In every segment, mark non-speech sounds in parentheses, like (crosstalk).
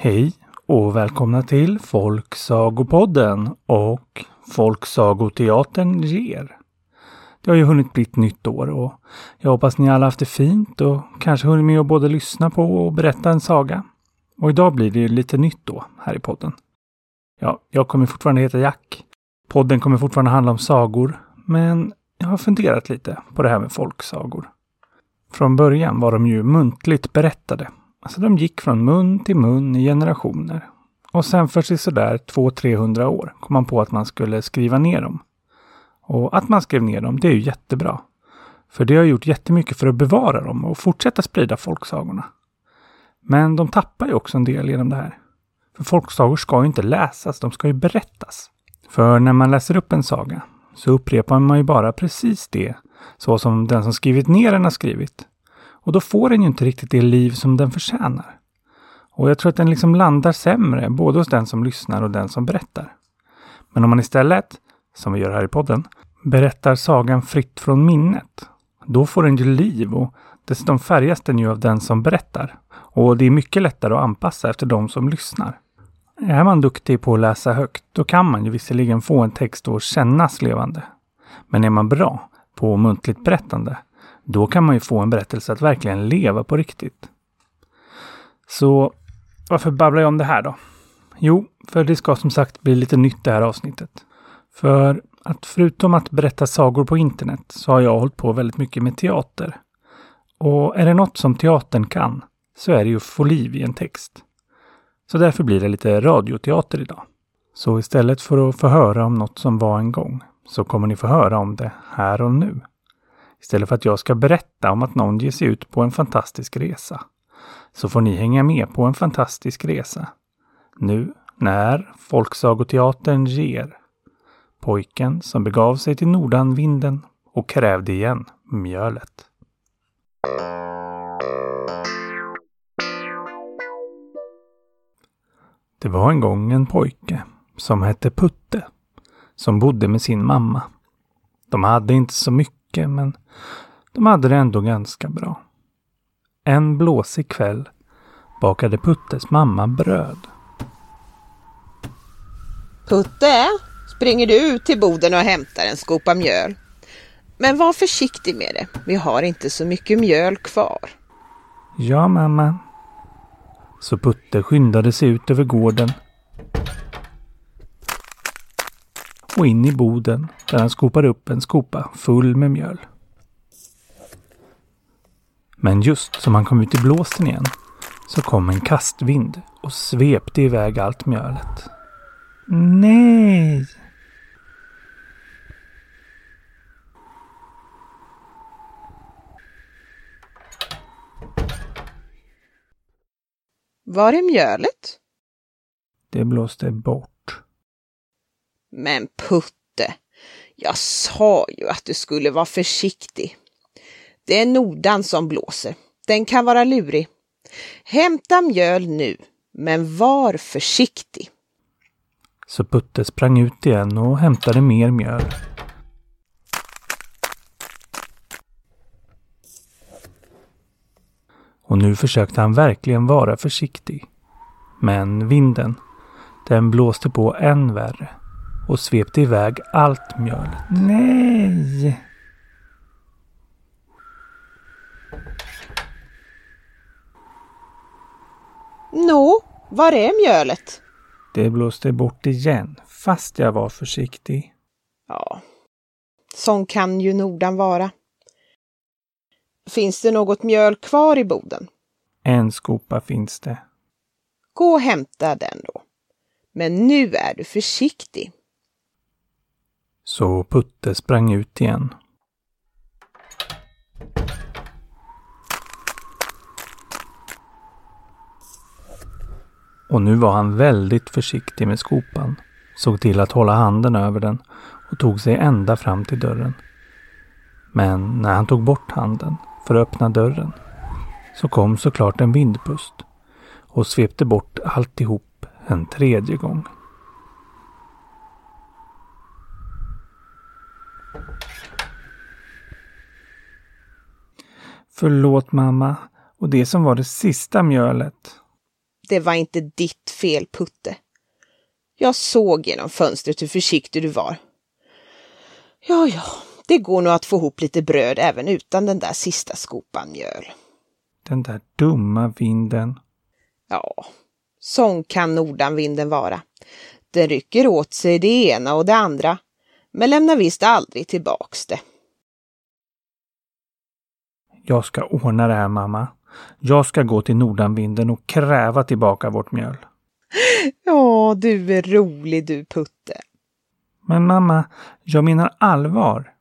Hej och välkomna till Folksagopodden och Folksagoteatern ger. Det har ju hunnit bli ett nytt år och jag hoppas ni alla haft det fint och kanske hunnit med att både lyssna på och berätta en saga. Och idag blir det ju lite nytt då här i podden. Ja, jag kommer fortfarande heta Jack. Podden kommer fortfarande handla om sagor, men jag har funderat lite på det här med folksagor. Från början var de ju muntligt berättade. Alltså de gick från mun till mun i generationer. Och sen för sådär 200-300 år kom man på att man skulle skriva ner dem. Och att man skrev ner dem, det är ju jättebra. För det har gjort jättemycket för att bevara dem och fortsätta sprida folksagorna. Men de tappar ju också en del genom det här. För folksagor ska ju inte läsas, de ska ju berättas. För när man läser upp en saga så upprepar man ju bara precis det så som den som skrivit ner den har skrivit. Och då får den ju inte riktigt det liv som den förtjänar. Och jag tror att den liksom landar sämre, både hos den som lyssnar och den som berättar. Men om man istället, som vi gör här i podden, berättar sagan fritt från minnet, då får den ju liv och dessutom färgas den ju av den som berättar. Och det är mycket lättare att anpassa efter de som lyssnar. Är man duktig på att läsa högt, då kan man ju visserligen få en text att kännas levande. Men är man bra på muntligt berättande, då kan man ju få en berättelse att verkligen leva på riktigt. Så varför babblar jag om det här då? Jo, för det ska som sagt bli lite nytt det här avsnittet. För att förutom att berätta sagor på internet så har jag hållit på väldigt mycket med teater. Och är det något som teatern kan så är det ju att få liv i en text. Så därför blir det lite radioteater idag. Så istället för att få höra om något som var en gång så kommer ni få höra om det här och nu. Istället för att jag ska berätta om att någon ger sig ut på en fantastisk resa så får ni hänga med på en fantastisk resa. Nu när Folksagoteatern ger. Pojken som begav sig till Nordanvinden och krävde igen mjölet. Det var en gång en pojke som hette Putte som bodde med sin mamma. De hade inte så mycket men de hade det ändå ganska bra. En blåsig kväll bakade Puttes mamma bröd. Putte, springer du ut till boden och hämtar en skopa mjöl? Men var försiktig med det. Vi har inte så mycket mjöl kvar. Ja, mamma. Så Putte skyndade sig ut över gården och in i boden där han skopade upp en skopa full med mjöl. Men just som han kom ut i blåsten igen så kom en kastvind och svepte iväg allt mjölet. Nej! Var är mjölet? Det blåste bort. Men Putte, jag sa ju att du skulle vara försiktig. Det är nordan som blåser. Den kan vara lurig. Hämta mjöl nu, men var försiktig. Så Putte sprang ut igen och hämtade mer mjöl. Och nu försökte han verkligen vara försiktig. Men vinden, den blåste på än värre och svepte iväg allt mjöl. Nej! Nå, var är mjölet? Det blåste bort igen, fast jag var försiktig. Ja, sån kan ju Nordan vara. Finns det något mjöl kvar i boden? En skopa finns det. Gå och hämta den då. Men nu är du försiktig. Så Putte sprang ut igen. Och nu var han väldigt försiktig med skopan. Såg till att hålla handen över den och tog sig ända fram till dörren. Men när han tog bort handen för att öppna dörren så kom såklart en vindpust och svepte bort alltihop en tredje gång. Förlåt mamma. Och det som var det sista mjölet. Det var inte ditt fel, Putte. Jag såg genom fönstret hur försiktig du var. Ja, ja, det går nog att få ihop lite bröd även utan den där sista skopan mjöl. Den där dumma vinden. Ja, sån kan nordanvinden vara. Den rycker åt sig det ena och det andra, men lämnar visst aldrig tillbaks det. Jag ska ordna det här mamma. Jag ska gå till nordanvinden och kräva tillbaka vårt mjöl. Ja, du är rolig du Putte. Men mamma, jag menar allvar.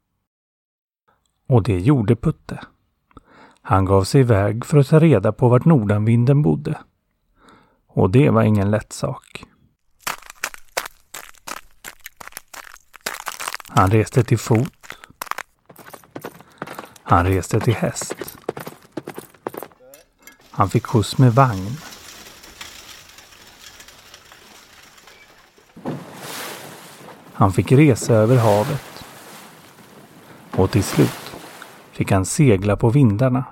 Och det gjorde Putte. Han gav sig iväg för att ta reda på vart nordanvinden bodde. Och det var ingen lätt sak. Han reste till fot. Han reste till häst. Han fick skjuts med vagn. Han fick resa över havet. Och till slut fick han segla på vindarna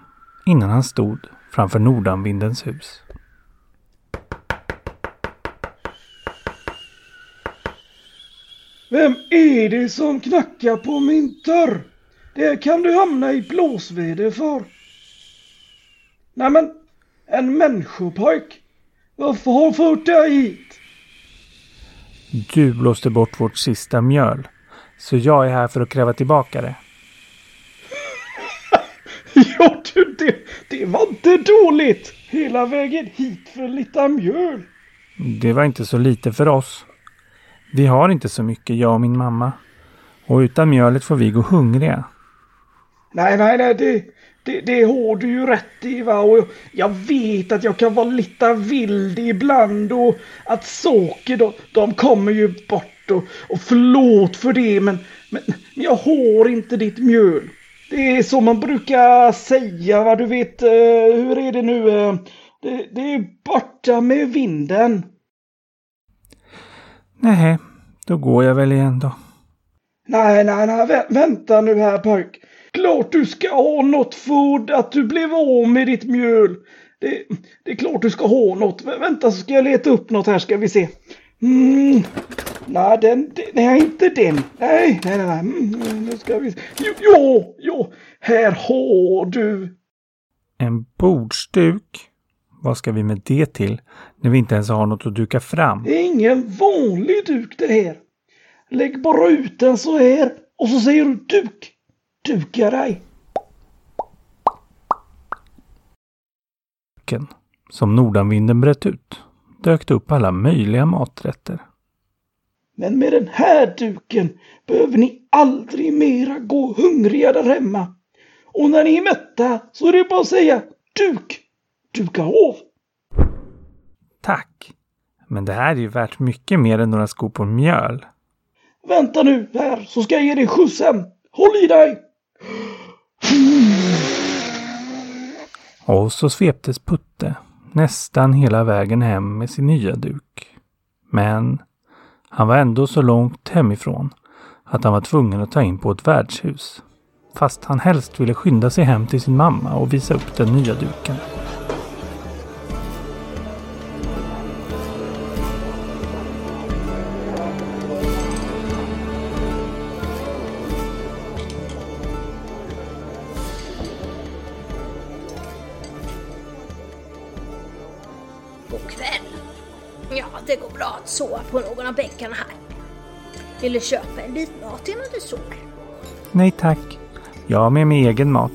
innan han stod framför nordanvindens hus. Vem är det som knackar på min dörr? Det kan du hamna i blåsväder för. Nämen, en människopojk. Varför har fört dig hit? Du blåste bort vårt sista mjöl. Så jag är här för att kräva tillbaka det. (laughs) ja du, det, det var inte dåligt. Hela vägen hit för lite mjöl. Det var inte så lite för oss. Vi har inte så mycket, jag och min mamma. Och utan mjölet får vi gå hungriga. Nej, nej, nej, det, det, det har du ju rätt i va. Och jag vet att jag kan vara lite vild ibland och att saker de, de kommer ju bort och, och förlåt för det men, men jag har inte ditt mjöl. Det är så man brukar säga va, du vet, uh, hur är det nu? Uh, det, det är borta med vinden. Nej, då går jag väl igen då. Nej, nej, nej, vä vänta nu här pojk. Klart du ska ha något för att du blev av med ditt mjöl. Det, det är klart du ska ha något. Vä vänta så ska jag leta upp något här ska vi se. Mm. Nej, den, den, nej, inte den. Nej, nej, nej. nej. Mm, nu ska vi se. Jo, jo, jo, här har du. En bordsduk? Vad ska vi med det till när vi inte ens har något att duka fram? Det är ingen vanlig duk det här. Lägg bara ut den så här och så säger du duk. Duka dig. Som nordanvinden bröt ut, dök det upp alla möjliga maträtter. Men med den här duken behöver ni aldrig mera gå hungriga där hemma. Och när ni är mätta så är det bara att säga duk, duka av. Tack! Men det här är ju värt mycket mer än några skopor mjöl. Vänta nu här så ska jag ge dig skjutsen. Håll i dig! Och så sveptes Putte nästan hela vägen hem med sin nya duk. Men han var ändå så långt hemifrån att han var tvungen att ta in på ett värdshus. Fast han helst ville skynda sig hem till sin mamma och visa upp den nya duken. Bänkarna här. Vill du köpa en bit mat innan du sover? Nej tack. Jag har med mig egen mat.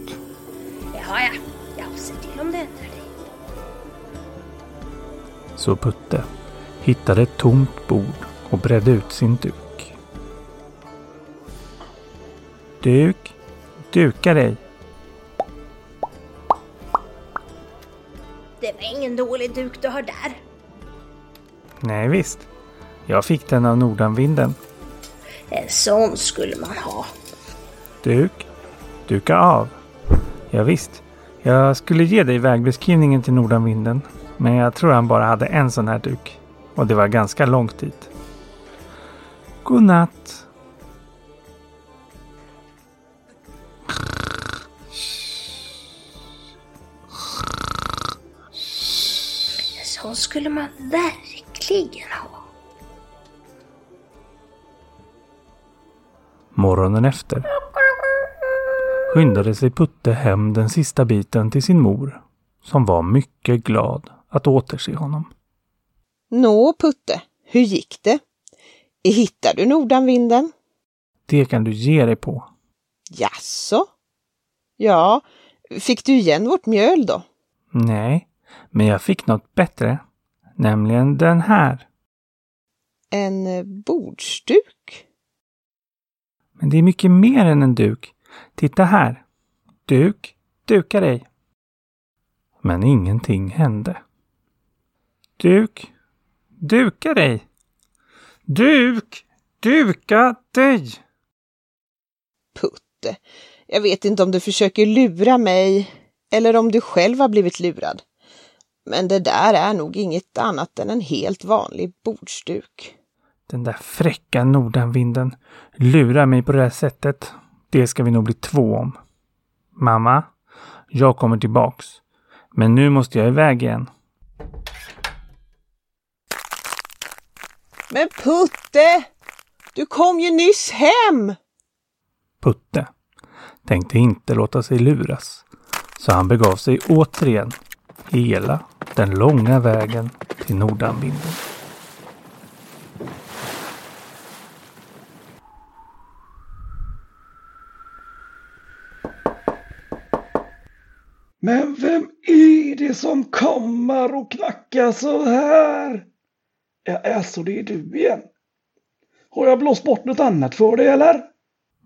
Jaha, ja. Jag ser till om det ändrar dig. Så Putte hittade ett tomt bord och bredde ut sin duk. Duk, duka dig. Det var ingen dålig duk du har där. Nej visst. Jag fick den av nordanvinden. En sån skulle man ha. Duk, duka av. Ja, visst. Jag skulle ge dig vägbeskrivningen till nordanvinden. Men jag tror han bara hade en sån här duk. Och det var ganska långt dit. God natt. En sån sån skulle man verkligen ha. Morgonen efter skyndade sig Putte hem den sista biten till sin mor, som var mycket glad att återse honom. Nå Putte, hur gick det? Hittar du nordanvinden? Det kan du ge dig på. Jaså? Ja, fick du igen vårt mjöl då? Nej, men jag fick något bättre. Nämligen den här. En eh, bordsduk? Men det är mycket mer än en duk. Titta här. Duk, duka dig. Men ingenting hände. Duk, duka dig. Duk, duka dig. Putte, jag vet inte om du försöker lura mig eller om du själv har blivit lurad. Men det där är nog inget annat än en helt vanlig bordsduk. Den där fräcka nordanvinden lurar mig på det här sättet. Det ska vi nog bli två om. Mamma, jag kommer tillbaks. Men nu måste jag iväg igen. Men Putte! Du kom ju nyss hem! Putte tänkte inte låta sig luras. Så han begav sig återigen hela den långa vägen till nordanvinden. Men vem är det som kommer och knackar så här? Ja, alltså det är du igen. Har jag blåst bort något annat för dig eller?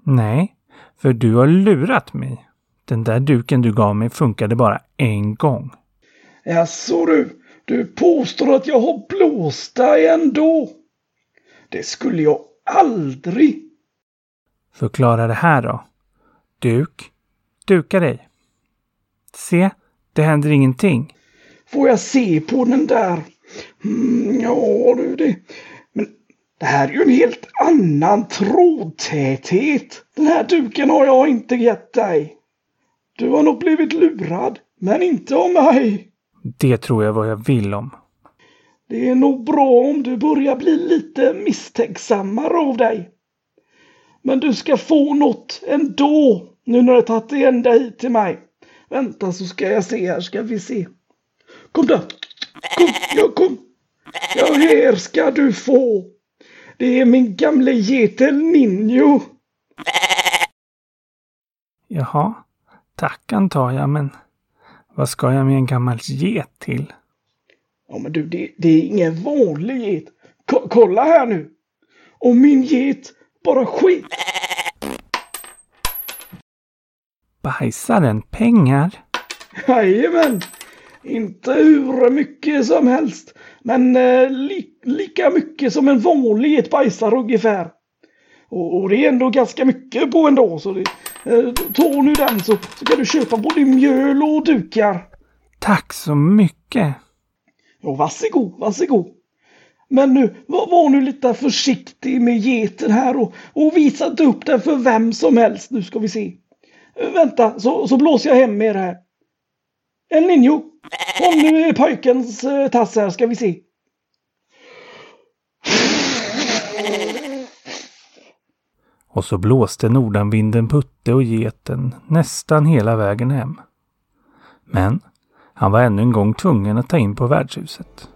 Nej, för du har lurat mig. Den där duken du gav mig funkade bara en gång. Jaså du, du påstår att jag har blåst dig ändå? Det skulle jag aldrig. Förklara det här då. Duk, duka dig. Se, det händer ingenting. Får jag se på den där? Mm, ja du, det... Men det här är ju en helt annan trådtäthet. Den här duken har jag inte gett dig. Du har nog blivit lurad, men inte av mig. Det tror jag vad jag vill om. Det är nog bra om du börjar bli lite misstänksammare av dig. Men du ska få något ändå, nu när du tagit igen dig till mig. Vänta så ska jag se här, ska vi se. Kom då! Kom, ja kom! Ja, här ska du få. Det är min gamle getel Ninjo. Jaha, tack antar jag, men vad ska jag med en gammal get till? Ja men du, det, det är ingen vanlig get. Ko kolla här nu. Och min get bara skit. Bajsar den pengar? Jajamän. Inte hur mycket som helst. Men eh, li lika mycket som en vanlig get bajsar ungefär. Och, och, det är ändå ganska mycket på en dag. Så det, eh, ta nu den så, så kan du köpa både mjöl och dukar. Tack så mycket. Ja, varsågod, varsågod. Men nu, var, var nu lite försiktig med geten här och, och visa inte upp den för vem som helst. Nu ska vi se. Vänta, så, så blåser jag hem er här. El Niño, Kom nu pojkens eh, tass här ska vi se. Och så blåste nordanvinden Putte och geten nästan hela vägen hem. Men han var ännu en gång tvungen att ta in på värdshuset.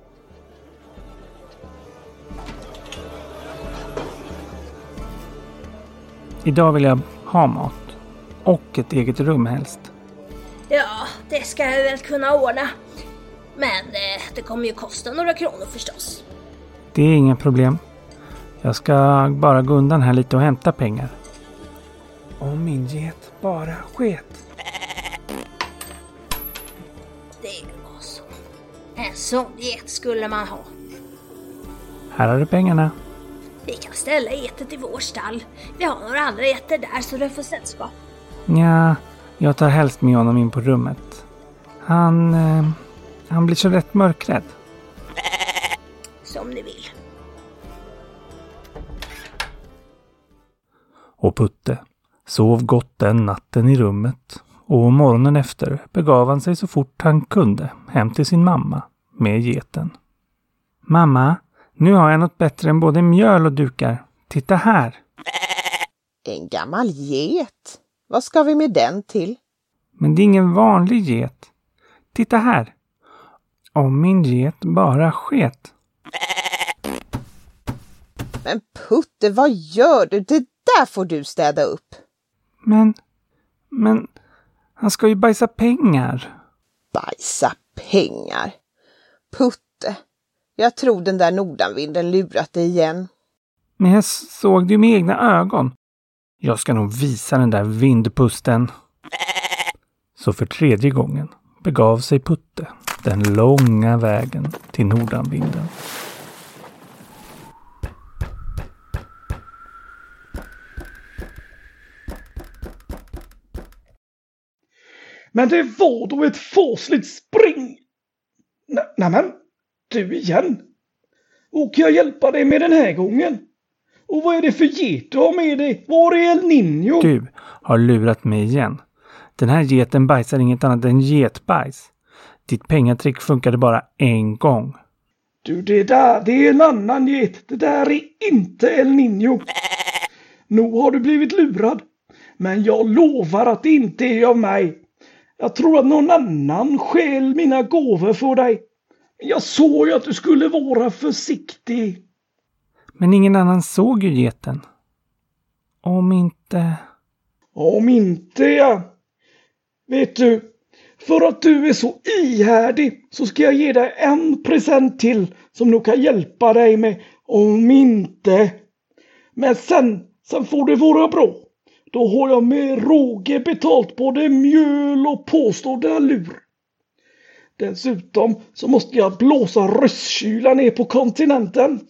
Idag vill jag ha mat. Och ett eget rum helst. Ja, det ska jag väl kunna ordna. Men eh, det kommer ju kosta några kronor förstås. Det är inga problem. Jag ska bara gå undan här lite och hämta pengar. Om min get bara sket. Det var så. En sån get skulle man ha. Här har du pengarna. Vi kan ställa getet i vår stall. Vi har några andra getter där så den får sällskap. Ja, jag tar helst med honom in på rummet. Han... Eh, han blir så rätt mörkrädd. Som ni vill. Och Putte sov gott den natten i rummet och morgonen efter begav han sig så fort han kunde hem till sin mamma med geten. Mamma, nu har jag något bättre än både mjöl och dukar. Titta här! En gammal get. Vad ska vi med den till? Men det är ingen vanlig get. Titta här! Om min get bara sket. Men Putte, vad gör du? Det där får du städa upp. Men, men, han ska ju bajsa pengar. Bajsa pengar. Putte, jag tror den där nordanvinden lurat dig igen. Men jag såg det ju med egna ögon. Jag ska nog visa den där vindpusten. Så för tredje gången begav sig Putte den långa vägen till nordanvinden. Men det var då ett fasligt spring! N nämen, du igen? Och kan jag hjälpa dig med den här gången? Och vad är det för get du har med dig? Var är El Nino? Du har lurat mig igen. Den här geten bajsar inget annat än getbajs. Ditt pengatrick funkade bara en gång. Du, det där, det är en annan get. Det där är inte El Nino. Nog har du blivit lurad. Men jag lovar att det inte är av mig. Jag tror att någon annan stjäl mina gåvor för dig. Jag såg ju att du skulle vara försiktig. Men ingen annan såg ju geten. Om inte... Om inte ja. Vet du, för att du är så ihärdig så ska jag ge dig en present till som nog kan hjälpa dig med om inte. Men sen, sen får det vara bra. Då har jag med råge betalt både mjöl och påstådda lur. Dessutom så måste jag blåsa röstkyla ner på kontinenten.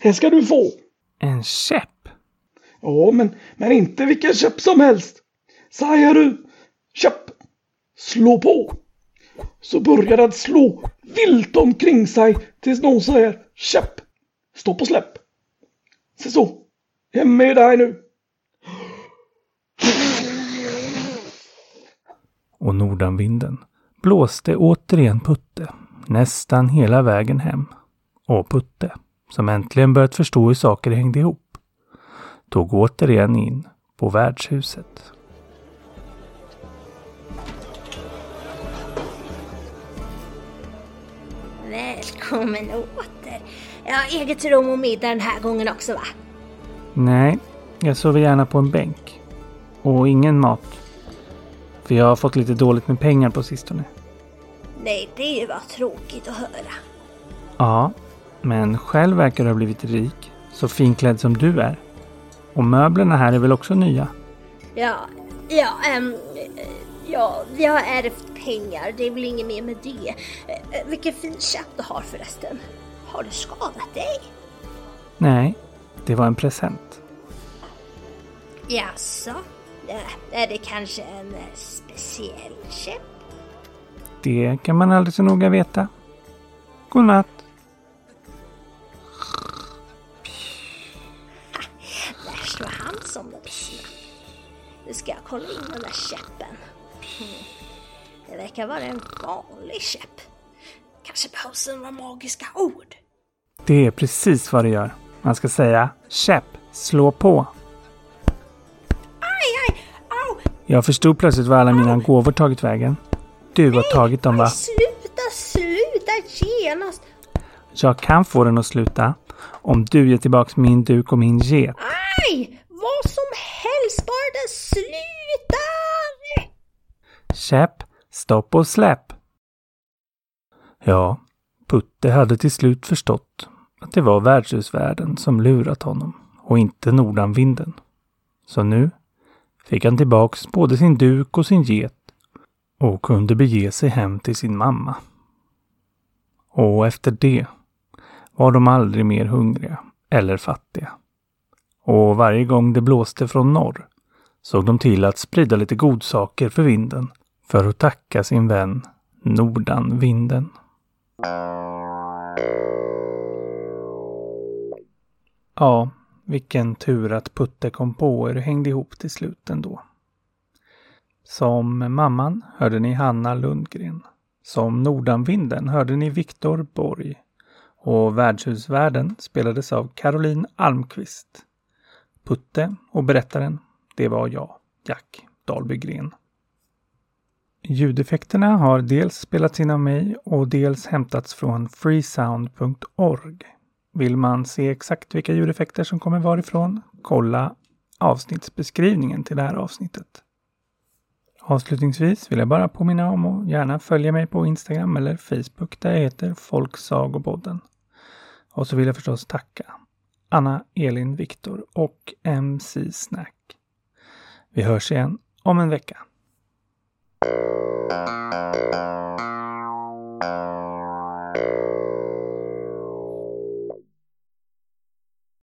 Här ska du få. En käpp? Ja, men, men inte vilken käpp som helst. Säger du käpp, slå på. Så börjar den slå vilt omkring sig tills någon säger käpp, stopp och släpp. Se så, hem med dig nu. Och nordanvinden blåste återigen Putte nästan hela vägen hem. Och Putte, som äntligen börjat förstå hur saker hängde ihop, tog återigen in på värdshuset. Välkommen åter. Jag har eget rum och middag den här gången också va? Nej, jag sover gärna på en bänk. Och ingen mat. För jag har fått lite dåligt med pengar på sistone. Nej, det var tråkigt att höra. Ja, men själv verkar du ha blivit rik. Så finklädd som du är. Och möblerna här är väl också nya? Ja, ja, ehm, ja, vi har ärvt pengar. Det är väl inget mer med det. Eh, Vilken fin käpp du har förresten. Har du skadat dig? Nej, det var en present. Jaså? Ja, är det kanske en eh, speciell käpp? Det kan man aldrig så noga veta. Godnatt. Kolla in den där käppen. Hmm. Det verkar vara en vanlig käpp. Kanske behövs några magiska ord. Det är precis vad det gör. Man ska säga käpp, slå på. Aj, aj, au! Jag förstod plötsligt var alla mina gåvor tagit vägen. Du har tagit dem va? Aj, sluta, sluta genast! Jag kan få den att sluta. Om du ger tillbaks min duk och min get. Aj! Vad som helst, bara den slutar! Käpp, stopp och släpp. Ja, Putte hade till slut förstått att det var värdshusvärden som lurat honom och inte nordanvinden. Så nu fick han tillbaks både sin duk och sin get och kunde bege sig hem till sin mamma. Och efter det var de aldrig mer hungriga eller fattiga. Och varje gång det blåste från norr såg de till att sprida lite godsaker för vinden för att tacka sin vän Nordanvinden. Ja, vilken tur att Putte kom på hur det hängde ihop till slut ändå. Som mamman hörde ni Hanna Lundgren. Som Nordanvinden hörde ni Viktor Borg och Värdshusvärden spelades av Caroline Almqvist. Putte och berättaren, det var jag, Jack Dahlbygren. Ljudeffekterna har dels spelats in av mig och dels hämtats från freesound.org. Vill man se exakt vilka ljudeffekter som kommer varifrån, kolla avsnittsbeskrivningen till det här avsnittet. Avslutningsvis vill jag bara påminna om att gärna följa mig på Instagram eller Facebook där jag heter folksagobodden. Och så vill jag förstås tacka Anna, Elin, Viktor och MC Snack. Vi hörs igen om en vecka. You.